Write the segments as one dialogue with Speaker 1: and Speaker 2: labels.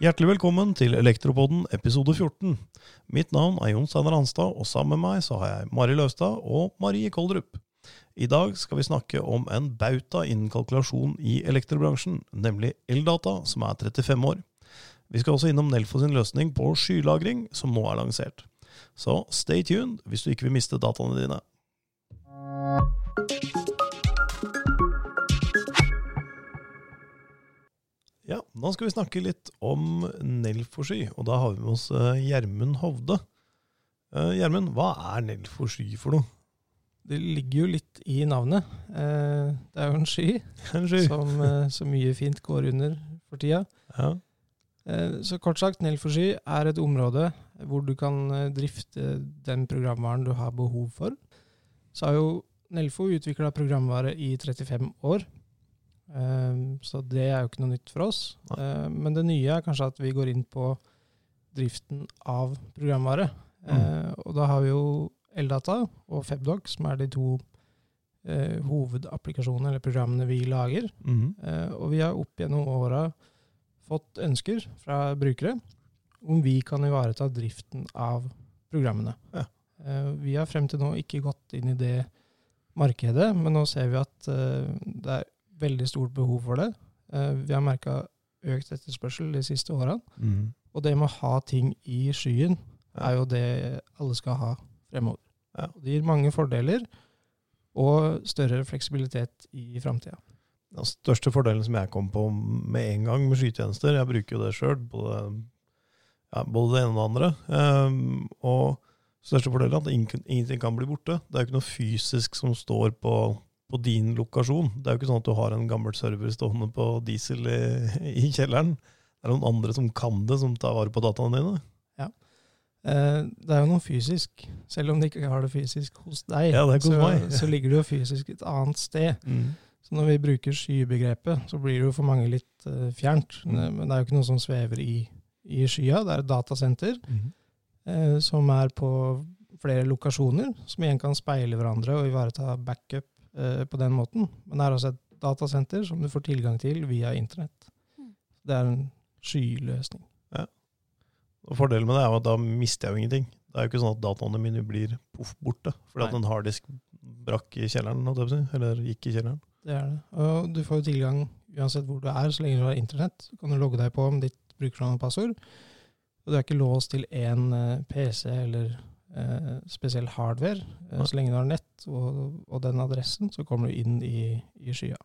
Speaker 1: Hjertelig velkommen til Elektropodden episode 14. Mitt navn er Jon Steinar Hanstad, og sammen med meg så har jeg Mari Løvstad og Marie Koldrup. I dag skal vi snakke om en bauta innen kalkulasjon i elektrobransjen, nemlig Eldata, som er 35 år. Vi skal også innom Nelfo sin løsning på skylagring, som nå er lansert. Så stay tuned hvis du ikke vil miste dataene dine. Nå skal vi snakke litt om Nelfosky, og da har vi med oss eh, Gjermund Hovde. Eh, Gjermund, hva er Nelfosky for noe?
Speaker 2: Det ligger jo litt i navnet. Eh, det er jo en sky,
Speaker 1: En sky?
Speaker 2: som så mye fint går under for tida.
Speaker 1: Ja.
Speaker 2: Så kort sagt, Nelfosky er et område hvor du kan drifte den programvaren du har behov for. Så har jo Nelfo utvikla programvare i 35 år. Eh, så det er jo ikke noe nytt for oss.
Speaker 1: Nei.
Speaker 2: Eh, men det nye er kanskje at vi går inn på driften av programvare.
Speaker 1: Mm.
Speaker 2: Eh, og da har vi jo Eldata og Febdoc, som er de to eh, hovedapplikasjonene eller programmene vi lager. Eh, og vi har opp gjennom åra fått ønsker fra brukere om vi kan ivareta driften av programmene.
Speaker 1: Ja.
Speaker 2: Vi har frem til nå ikke gått inn i det markedet, men nå ser vi at eh, det er veldig stort behov for det. Eh, vi har merka økt etterspørsel de siste åra.
Speaker 1: Mm.
Speaker 2: Og det med å ha ting i skyen er jo det alle skal ha fremover.
Speaker 1: Ja.
Speaker 2: Det gir mange fordeler og større fleksibilitet i framtida.
Speaker 1: Den største fordelen som jeg kom på med en gang med skytjenester, jeg bruker jo det sjøl, både, ja, både det ene og det andre, um, og største fordelen er at ingenting kan bli borte. Det er jo ikke noe fysisk som står på, på din lokasjon. Det er jo ikke sånn at du har en gammel server stående på diesel i, i kjelleren. Det er noen andre som kan det, som tar vare på dataene dine.
Speaker 2: Eh, det er jo noe fysisk, selv om de ikke har det fysisk hos deg.
Speaker 1: Ja, det er hos
Speaker 2: så, så ligger det jo fysisk et annet sted. Så når vi bruker skybegrepet, så blir det jo for mange litt uh, fjernt.
Speaker 1: Mm.
Speaker 2: Men det er jo ikke noe som svever i, i skya. Det er et datasenter
Speaker 1: mm.
Speaker 2: eh, som er på flere lokasjoner, som igjen kan speile hverandre og ivareta backup eh, på den måten. Men det er også et datasenter som du får tilgang til via internett.
Speaker 3: Mm.
Speaker 2: Det er en skyløsning.
Speaker 1: Og Fordelen med det er jo at da mister jeg jo ingenting. Det er jo ikke sånn at dataene mine blir poff borte, fordi at en harddisk brakk i kjelleren, eller gikk i kjelleren.
Speaker 2: Det er det. Og du får jo tilgang uansett hvor du er, så lenge du har internett. Så kan du logge deg på med ditt brukernavn og passord. Og du er ikke låst til én eh, PC eller eh, spesiell hardware. Eh, så lenge du har nett og, og den adressen, så kommer du inn i, i skya.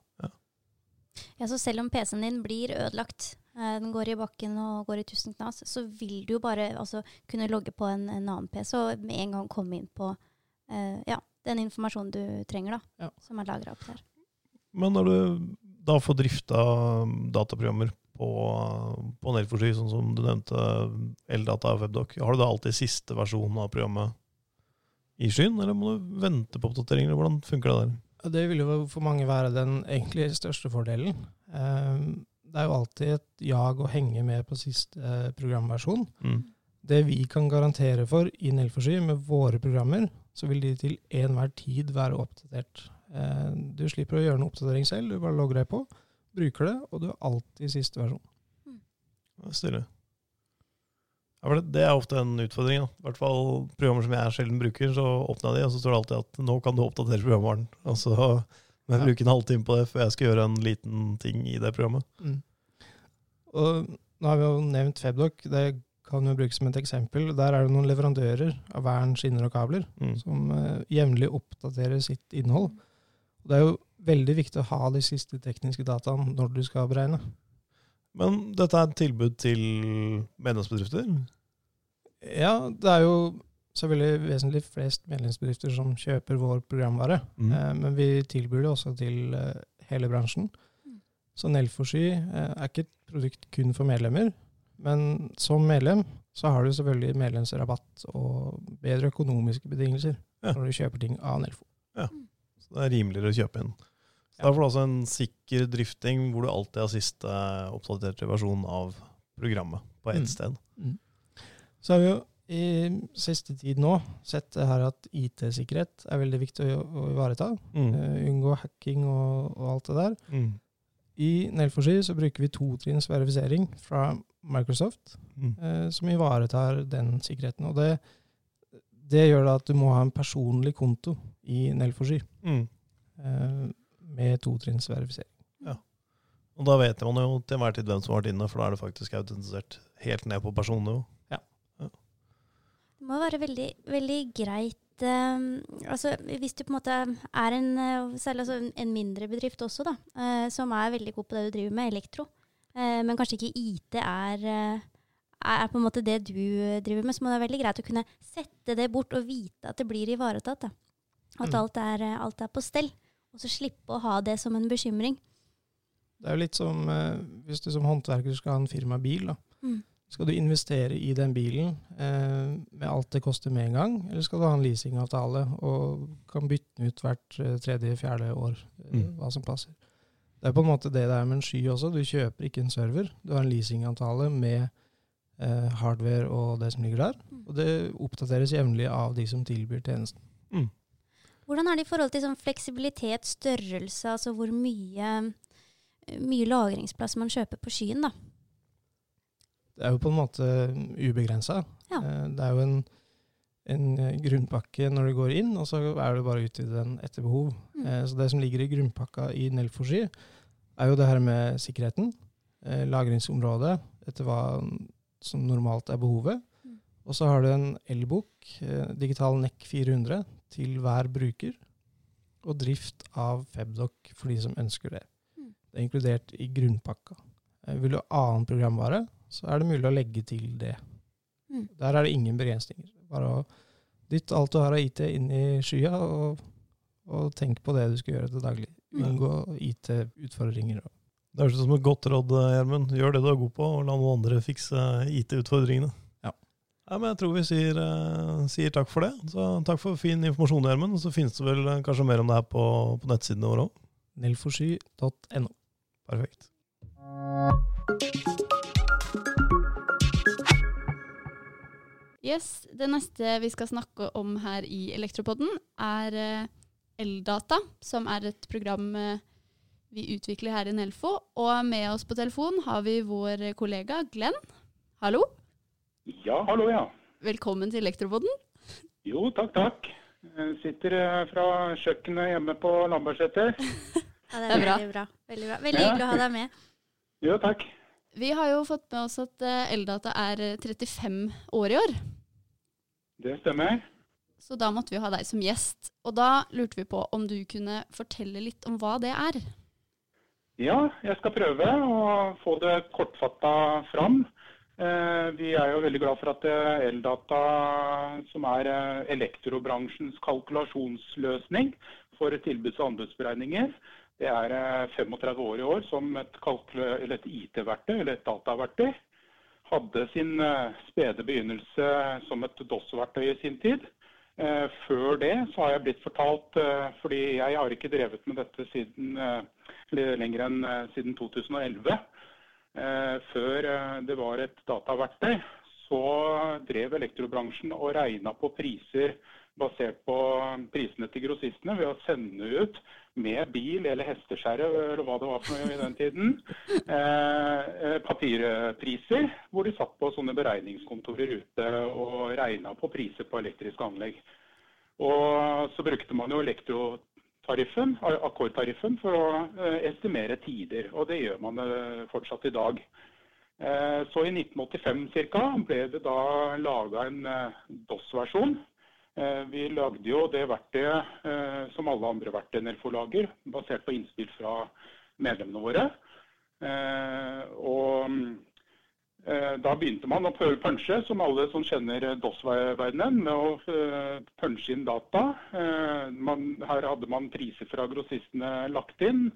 Speaker 3: Ja, så selv om PC-en din blir ødelagt, eh, den går i bakken og går i tusen knas, så vil du jo bare altså, kunne logge på en, en annen PC og med en gang komme inn på eh, ja, den informasjonen du trenger, da,
Speaker 2: Ja.
Speaker 3: som er lagra opp der.
Speaker 1: Men når du da får drifta dataprogrammer på, på Nelfosky, sånn som du nevnte, Eldata og Webdoc, har du da alltid siste versjon av programmet i skyen, eller må du vente på oppdateringer? Hvordan funker det der?
Speaker 2: Det vil jo for mange være den egentlig største fordelen. Eh, det er jo alltid et jag å henge med på siste eh, programversjon.
Speaker 1: Mm.
Speaker 2: Det vi kan garantere for i Nelforsy med våre programmer, så vil de til enhver tid være oppdatert. Eh, Du slipper å gjøre noen oppdatering selv, du bare logger deg på, bruker det, og du er alltid siste versjon.
Speaker 1: Det er Stille. Ja, for det, det er ofte en utfordring. Da. I hvert fall programmer som jeg sjelden bruker, så åpner jeg de, og så står det alltid at nå kan du oppdatere programvaren. Altså, men jeg
Speaker 2: Ja.
Speaker 1: bruke en halvtime på det før jeg skal gjøre en liten ting i det programmet.
Speaker 2: Og nå har vi jo nevnt Febdoc, det kan jo brukes som et eksempel. Der er det noen leverandører av vern, skinner og kabler
Speaker 1: Mm.
Speaker 2: som uh, jevnlig oppdaterer sitt innhold. Og det er jo veldig viktig å ha de siste tekniske dataene når du skal beregne.
Speaker 1: Men dette er et tilbud til medlemsbedrifter?
Speaker 2: Ja, det er jo selvfølgelig vesentlig flest medlemsbedrifter som kjøper vår programvare,
Speaker 1: Mm.
Speaker 2: eh, men vi tilbyr det også til eh, hele bransjen.
Speaker 3: Mm.
Speaker 2: Så Nelfosky eh, er ikke et produkt kun for medlemmer, men som medlem så har du selvfølgelig medlemsrabatt og bedre økonomiske betingelser
Speaker 1: Ja.
Speaker 2: når du kjøper ting av Nelfo.
Speaker 1: Ja, Så det er rimeligere å kjøpe inn. Så
Speaker 2: Ja.
Speaker 1: Da får du altså en sikker drifting hvor du alltid har siste oppdaterte versjon av programmet på ett
Speaker 2: Mm.
Speaker 1: sted.
Speaker 2: Så har vi jo i siste tid nå sett det her at IT-sikkerhet er veldig viktig å, å ivareta.
Speaker 1: Mm.
Speaker 2: Uh, unngå hacking og, og alt det der.
Speaker 1: Mm.
Speaker 2: I Nelforsi så bruker vi totrinns verifisering fra Microsoft,
Speaker 1: Mm.
Speaker 2: uh, som ivaretar den sikkerheten. Og det, det gjør da at du må ha en personlig konto i Nelforsi
Speaker 1: Mm.
Speaker 2: eh, med totrinns verifisering.
Speaker 1: Og da vet man jo til enhver tid hvem som har vært inne, for da er det faktisk autentisert helt ned på personnivå.
Speaker 3: Det må være veldig, veldig greit Um, altså Hvis du på en måte er en, eh, særlig altså en- mindre bedrift også, da, uh, som er veldig god på det du driver med, elektro, uh, men kanskje ikke IT er, er på en måte det du driver med, så må det være veldig greit å kunne sette det bort og vite at det blir ivaretatt. Da. At
Speaker 2: Mm.
Speaker 3: alt, er, alt er på stell. Og så slippe å ha det som en bekymring.
Speaker 2: Det er jo litt som eh, hvis du som håndverker skal ha en firmabil. da.
Speaker 3: Mm.
Speaker 2: Skal du investere i den bilen eh, med alt det koster med en gang, eller skal du ha en leasingavtale og kan bytte den ut hvert eh, tredje-fjerde år, eh,
Speaker 1: Mm.
Speaker 2: hva som passer. Det er på en måte det det er med en sky også. Du kjøper ikke en server, du har en leasingavtale med eh, hardware og det som ligger der,
Speaker 3: Mm.
Speaker 2: og det oppdateres jevnlig av de som tilbyr tjenesten.
Speaker 3: Hvordan er det i forhold til sånn fleksibilitet, størrelse, altså hvor mye, mye lagringsplass man kjøper på skyen, da?
Speaker 2: Det er jo på en måte ubegrensa.
Speaker 3: Ja.
Speaker 2: Eh, Det er jo en, en eh, grunnpakke når du går inn, og så er det bare å utvide den etter behov.
Speaker 3: Mm.
Speaker 2: Eh, Så det som ligger i grunnpakka i Nelforsi, er jo det her med sikkerheten, eh, lagringsområdet, etter hva som normalt er behovet.
Speaker 3: Mm.
Speaker 2: Og så har du en elbok, eh, digital NEC 400, til hver bruker, og drift av Febdoc for de som ønsker det.
Speaker 3: Mm.
Speaker 2: Det er inkludert i grunnpakka. Eh, Vil du ha annen programvare, så er det mulig å legge til det.
Speaker 3: Mm.
Speaker 2: Der er det ingen begrensninger. Bare å dytte alt du har av IT inn i skya, og, og tenk på det du skal gjøre til daglig. Unngå IT-utfordringer.
Speaker 1: Det høres ut som et godt råd, Gjermund. Gjør det du er god på, og la noen andre fikse IT-utfordringene.
Speaker 2: Ja.
Speaker 1: Men jeg tror vi sier, eh, sier takk for det. Så takk for fin informasjon, Gjermund. Og så finnes det vel eh, kanskje mer om det her på, på nettsidene våre òg.
Speaker 2: Nelforsky.no.
Speaker 1: Perfekt.
Speaker 4: Yes, Det neste vi skal snakke om her i Elektropodden, er eh, Eldata, som er et program eh, vi utvikler her i Nelfo. Og med oss på telefon har vi vår kollega Glenn. Hallo,
Speaker 5: Ja, hallo, ja.
Speaker 4: velkommen til Elektroboden.
Speaker 5: Jo, takk, takk. Jeg sitter eh, fra kjøkkenet hjemme på Lambertseter.
Speaker 3: Ja, det er,
Speaker 4: bra.
Speaker 3: veldig bra. Veldig bra. Veldig
Speaker 5: Ja.
Speaker 3: hyggelig å ha deg med.
Speaker 5: Jo, takk.
Speaker 4: Vi har jo fått med oss at eh, Eldata er eh, 35 år i år,
Speaker 5: Det stemmer.
Speaker 4: så da måtte vi ha deg som gjest. Og da lurte vi på om du kunne fortelle litt om hva det er.
Speaker 5: Ja, jeg skal prøve å få det kortfatta fram. Eh, Vi er jo veldig glad for at eh, Eldata, som er eh, elektrobransjens kalkulasjonsløsning for tilbuds- og anbudsberegninger, det er eh, 35 år i år som et, et IT-verktøy, eller et dataverktøy. Hadde sin spede begynnelse som et DOS-verktøy i sin tid. Før det så har jeg blitt fortalt, fordi jeg har ikke drevet med dette siden lenger enn siden 2011. Eh, Før eh, det var et dataverktøy, så drev elektrobransjen og regna på priser basert på prisene til grossistene ved å sende ut med bil eller hesteskjære, eller hva det var for noe i den tiden, eh, eh, papirpriser, hvor de satt på sånne beregningskontorer ute og regna på priser på elektriske anlegg. Og så brukte man jo elektrotariffen, a- akkordtariffen, for å eh, estimere tider. Og det gjør man eh, fortsatt i dag. Eh, Så i 1985 ca. ble det da laga en DOS-versjon. Vi lagde jo det verktøyet som alle andre verktøyene får lager, basert på innspill fra medlemmene våre. Og eh, da begynte man å prøve punche, som alle som kjenner DOS-verdenen, med å eh, punche inn data. Eh, Man, her hadde man priser fra grossistene lagt inn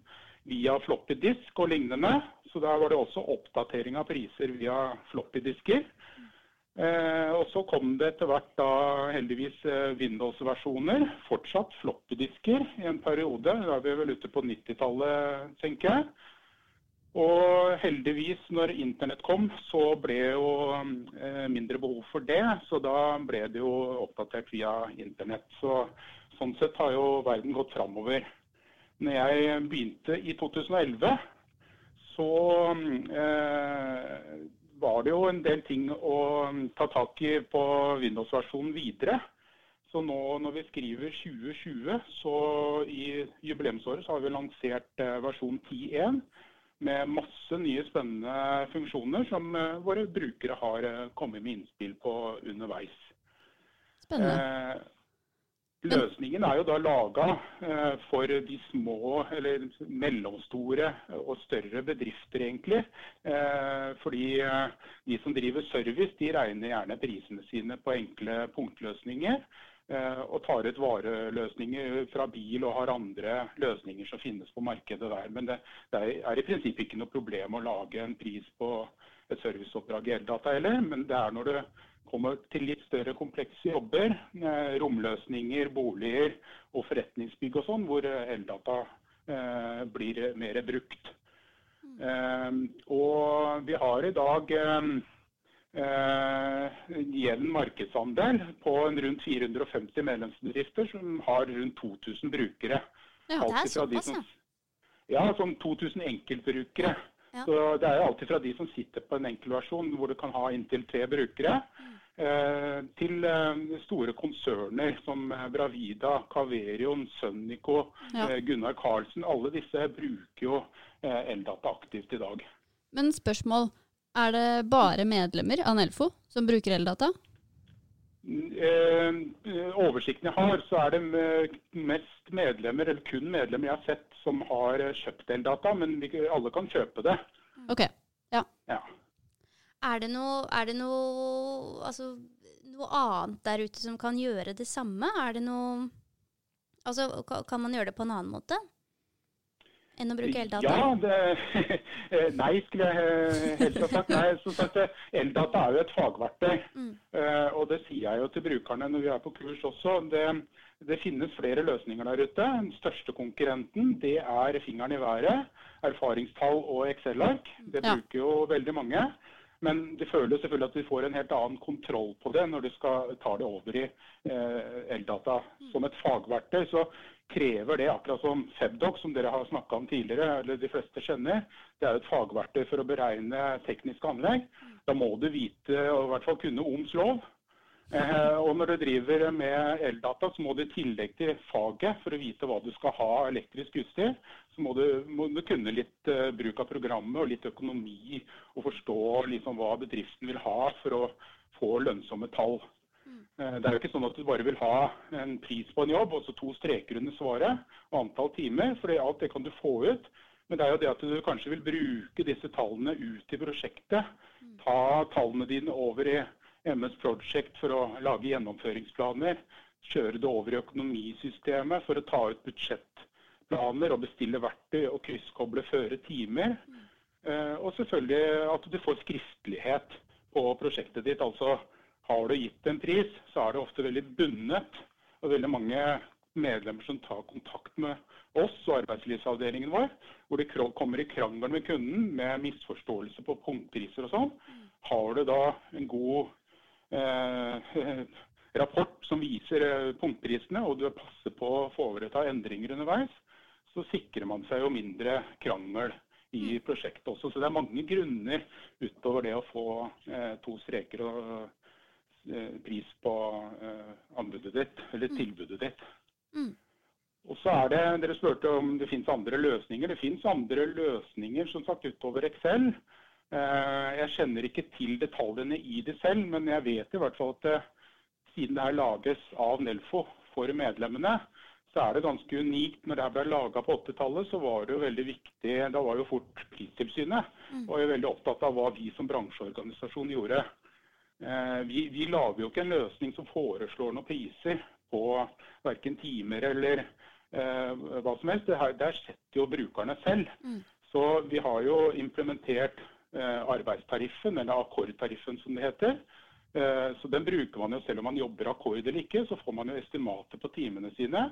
Speaker 5: via floppy disk og lignende. Så der var det også oppdatering av priser via floppy disker. Eh, og så kom det etter hvert da heldigvis eh, Windows-versjoner. Fortsatt floppy-disker i en periode. Da er vi vel ute på 90-tallet, tenker jeg. Og heldigvis, når internett kom, så ble jo eh, mindre behov for det. Så da ble det jo oppdatert via internett. Så sånn sett har jo verden gått framover. Når jeg begynte i 2011, så eh, var det jo en del ting å ta tak i på Windows-versjonen videre. Så nå når vi skriver 2020, så i jubileumsåret så har vi lansert eh, versjon 10.1 med masse nye spennende funksjoner som eh, våre brukere har eh, kommet med innspill på underveis.
Speaker 4: Spennende.
Speaker 5: Eh, løsningen er jo da laga for de små eller mellomstore og større bedrifter, egentlig. Fordi de som driver service, de regner gjerne prisene sine på enkle punktløsninger. Eh, og tar ut vareløsninger fra bil og har andre løsninger som finnes på markedet der. Men det, det er i prinsippet ikke noe problem å lage en pris på et serviceoppdrag i Eldata heller. Men det er når det kommer til litt større komplekse jobber, eh, romløsninger, boliger og forretningsbygg og sånn, hvor eldata eh, blir mer brukt. Eh, og vi har i dag eh, eh, jevn markedsandel på en rundt 450 medlemsbedrifter som har rundt 2000 brukere.
Speaker 4: Ja,
Speaker 3: det er såpass,
Speaker 5: som-
Speaker 3: ja.
Speaker 5: Ja, sånn 2000 enkeltbrukere.
Speaker 3: Ja.
Speaker 5: Så Det er jo alltid fra de som sitter på en enkeltversjon hvor du kan ha inntil tre brukere, eh, til eh, store konserner som eh, Bravida, Caverion, Sønnico,
Speaker 4: Ja.
Speaker 5: eh, Gunnar Carlsen. Alle disse bruker jo eh, Eldata aktivt i dag.
Speaker 4: Men spørsmål. Er det bare medlemmer av Nelfo som bruker eldata?
Speaker 5: Eh, oversikten jeg har, så er det eh, mest medlemmer, eller kun medlemmer jeg har sett som har eh, kjøpt Eldata, men alle kan kjøpe det.
Speaker 4: Ok.
Speaker 5: Ja.
Speaker 3: Er det noe, er det noe, altså, noe annet der ute som kan gjøre det samme? Er det noe Altså, kan man gjøre det på en annen måte? Enn å bruke eldata?
Speaker 5: Ja, det, nei, skulle jeg eh, helst ha sagt. Nei, som sagt, eh, Eldata er jo et fagverktøy.
Speaker 3: Mm.
Speaker 5: Eh, og det sier jeg jo til brukerne når vi er på kurs også. Det, det finnes flere løsninger der ute. Den største konkurrenten det er fingeren i været, erfaringstall og Excel-ark. Det bruker jo veldig mange. Men det føles selvfølgelig at vi får en helt annen kontroll på det når du skal ta det over i eh, Eldata som et fagverktøy. Så krever det, akkurat som Febdoc, som dere har snakka om tidligere, eller de fleste kjenner, det er jo et fagverktøy for å beregne tekniske anlegg. Da må du vite, og i hvert fall kunne OMS lov. Eh, og når du driver med eldata, så må du i tillegg til faget, for å vite hva du skal ha elektrisk utstyr, så må du, må du kunne litt eh, bruk av programmet og litt økonomi, og forstå liksom hva bedriften vil ha for å få lønnsomme tall. Eh, Det er jo ikke sånn at du bare vil ha en pris på en jobb og så to streker under svaret og antall timer, for alt det kan du få ut. Men det er jo det at du kanskje vil bruke disse tallene ut i prosjektet. Ta tallene dine over i MS Project for å lage gjennomføringsplaner. Kjøre det over i økonomisystemet for å ta ut budsjettplaner og bestille verktøy og krysskoble føre timer. Eh, Og selvfølgelig at du får skriftlighet på prosjektet ditt. altså har du gitt en pris, så er det ofte veldig bundet. Og veldig mange medlemmer som tar kontakt med oss og arbeidslivsavdelingen vår, hvor de kommer i krangel med kunden med misforståelse på punktpriser og sånn. Har du da en god eh, rapport som viser eh, punktprisene, og du passer på å foreta endringer underveis, så sikrer man seg jo mindre krangel i prosjektet også. Så det er mange grunner utover det å få eh, to streker og eh, pris på eh, anbudet ditt, eller tilbudet ditt.
Speaker 3: Mm.
Speaker 5: Og så er det, Dere spurte om det finnes andre løsninger. Det finnes andre løsninger som sagt utover Excel. Eh, jeg kjenner ikke til detaljene i det selv, men jeg vet i hvert fall at siden det her lages av Nelfo for medlemmene, så er det ganske unikt. Når det her ble laga på 80-tallet, så var det jo veldig viktig Da var jo fort Pristilsynet og er veldig opptatt av hva vi som bransjeorganisasjon gjorde. Eh, vi, vi lager jo ikke en løsning som foreslår noen priser på verken timer eller eh, hva som helst. Det her, der setter jo brukerne selv.
Speaker 3: Mm.
Speaker 5: Så vi har jo implementert eh, arbeidstariffen, eller akkordtariffen som det heter. Eh, så den bruker man jo selv om man jobber akkord eller ikke. Så får man jo estimater på timene sine.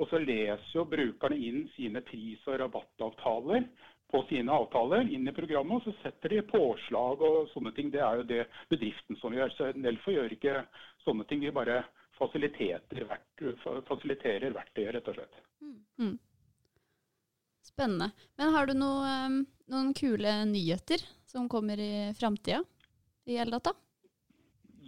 Speaker 5: Og så leser jo brukerne inn sine pris- og rabattavtaler på sine avtaler inn i programmet, og så setter de påslag og sånne ting. Det er jo det bedriften som gjør. Så Nelfo gjør ikke sånne ting. De bare fasiliterer, verktøyet, rett og slett.
Speaker 3: Mm.
Speaker 4: Spennende. Men har du noe, um, noen kule nyheter som kommer i framtida i Eldata?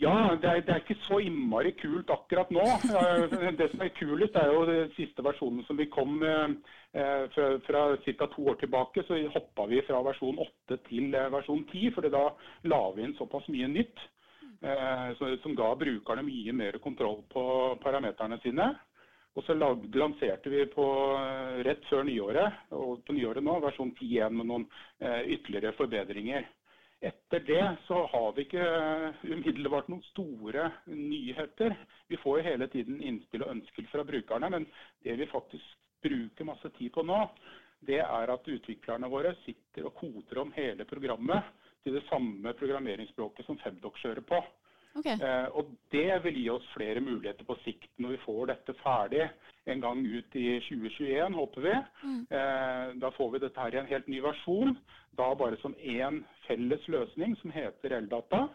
Speaker 5: Ja, det er, det er ikke så innmari kult akkurat nå. Eh, Det som er kulest, er jo den siste versjonen som vi kom med. eh, Fra, fra ca. to år tilbake så hoppa vi fra versjon 8 til eh, versjon 10, for da la vi inn såpass mye nytt. eh, Som ga brukerne mye mer kontroll på parameterne sine. Og så lag, lanserte vi på eh, rett før nyåret, og på nyåret nå, versjon 10 igjen med noen eh, ytterligere forbedringer. Etter det så har vi ikke eh, umiddelbart noen store nyheter. Vi får jo hele tiden innspill og ønsker fra brukerne, men det vi faktisk bruker masse tid på nå, det er at utviklerne våre sitter og koder om hele programmet til det samme programmeringsspråket som Femdoc kjører på.
Speaker 4: Ok.
Speaker 5: Eh, og det vil gi oss flere muligheter på sikt når vi får dette ferdig en gang ut i 2021, håper vi.
Speaker 3: Mm.
Speaker 5: Eh, da får vi dette her i en helt ny versjon, da bare som én felles løsning som heter Eldata.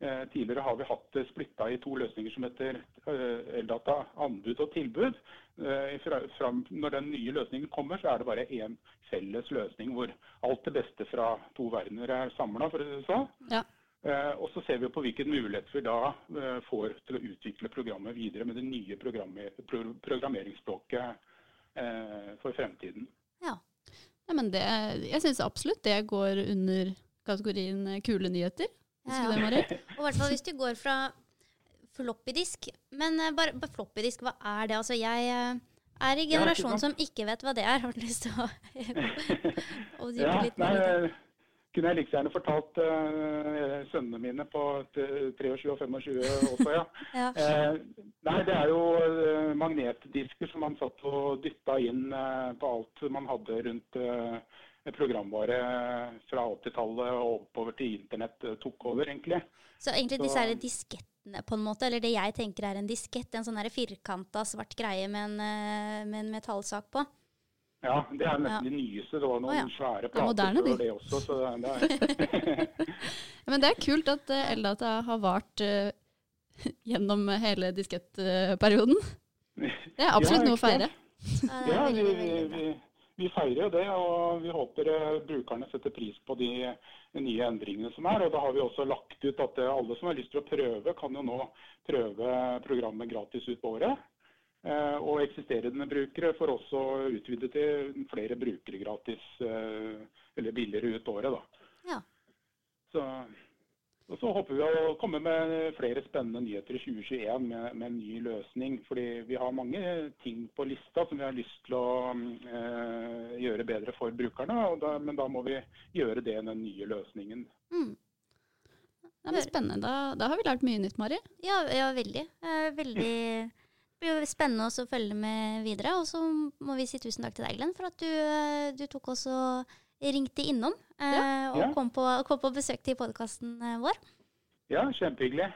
Speaker 5: Eh, tidligere har vi hatt det splitta i to løsninger som heter Eldata anbud og tilbud. Når den nye løsningen kommer, så er det bare én felles løsning hvor alt det beste fra to verdener er samla, for å si det sånn.
Speaker 4: Ja.
Speaker 5: Eh, og så ser vi på hvilken mulighet vi da eh, får til å utvikle programmet videre med det nye programmer, programmeringsspråket eh, for fremtiden.
Speaker 3: Ja.
Speaker 4: Ja, men det, jeg syns absolutt det går under kategorien kule nyheter.
Speaker 3: Ja,
Speaker 4: du det,
Speaker 3: ja. Og i hvert fall hvis du går fra floppydisk. Men bare, bare floppydisk, hva er det? Altså, jeg er i
Speaker 5: Ja, ikke
Speaker 3: generasjon
Speaker 5: sant?
Speaker 3: som ikke vet hva det er. Har du lyst til å, å dype
Speaker 5: Ja,
Speaker 3: litt mer det?
Speaker 5: Kunne jeg like gjerne fortalt uh, sønnene mine på 23 og 25 også, ja.
Speaker 3: Ja.
Speaker 5: Uh, nei, det er jo uh, magnetdisker som man satt og dytta inn på alt man hadde rundt programvare fra 80-tallet og oppover til internett tok over, egentlig.
Speaker 3: Så egentlig disse er diskettene, på en måte, eller det jeg tenker er en diskett, en sånn her firkanta svart greie med en, med en metallsak på.
Speaker 5: Ja, det er nesten
Speaker 3: Ja.
Speaker 5: de nyeste. Det var noen
Speaker 3: oh, ja.
Speaker 5: svære
Speaker 4: er
Speaker 5: plater
Speaker 4: moderne, de.
Speaker 5: før det også. Så det er,
Speaker 4: men det er kult at eh, Eldata har vart uh, gjennom hele diskettperioden. Det er absolutt
Speaker 5: Ja,
Speaker 4: noe å feire.
Speaker 3: Ja,
Speaker 5: Ja, vi, vi, vi, vi feirer jo det, og vi håper uh, brukerne setter pris på de nye endringene som er. Og da har vi også lagt ut at alle som har lyst til å prøve, kan jo nå prøve programmet gratis ut på året. Eh, Og eksisterende brukere får også utvide til flere brukere gratis, eh, eller billigere ut året. da.
Speaker 3: Ja.
Speaker 5: Så, og så håper vi å komme med flere spennende nyheter i 2021 med, med en ny løsning. Fordi vi har mange ting på lista som vi har lyst til å eh, gjøre bedre for brukerne. Og da, men da må vi gjøre det i den nye løsningen.
Speaker 3: Mm.
Speaker 4: Ja, men spennende. Da, da har vi lært mye nytt, Mari.
Speaker 3: Ja, ja, veldig. Eh, veldig det blir spennende å følge med videre. Og så må vi si tusen takk til deg, Glenn, for at du, eh, du tok oss og ringte innom. eh, og
Speaker 5: Ja.
Speaker 3: kom, på, kom på besøk til podkasten vår.
Speaker 5: Ja, kjempehyggelig.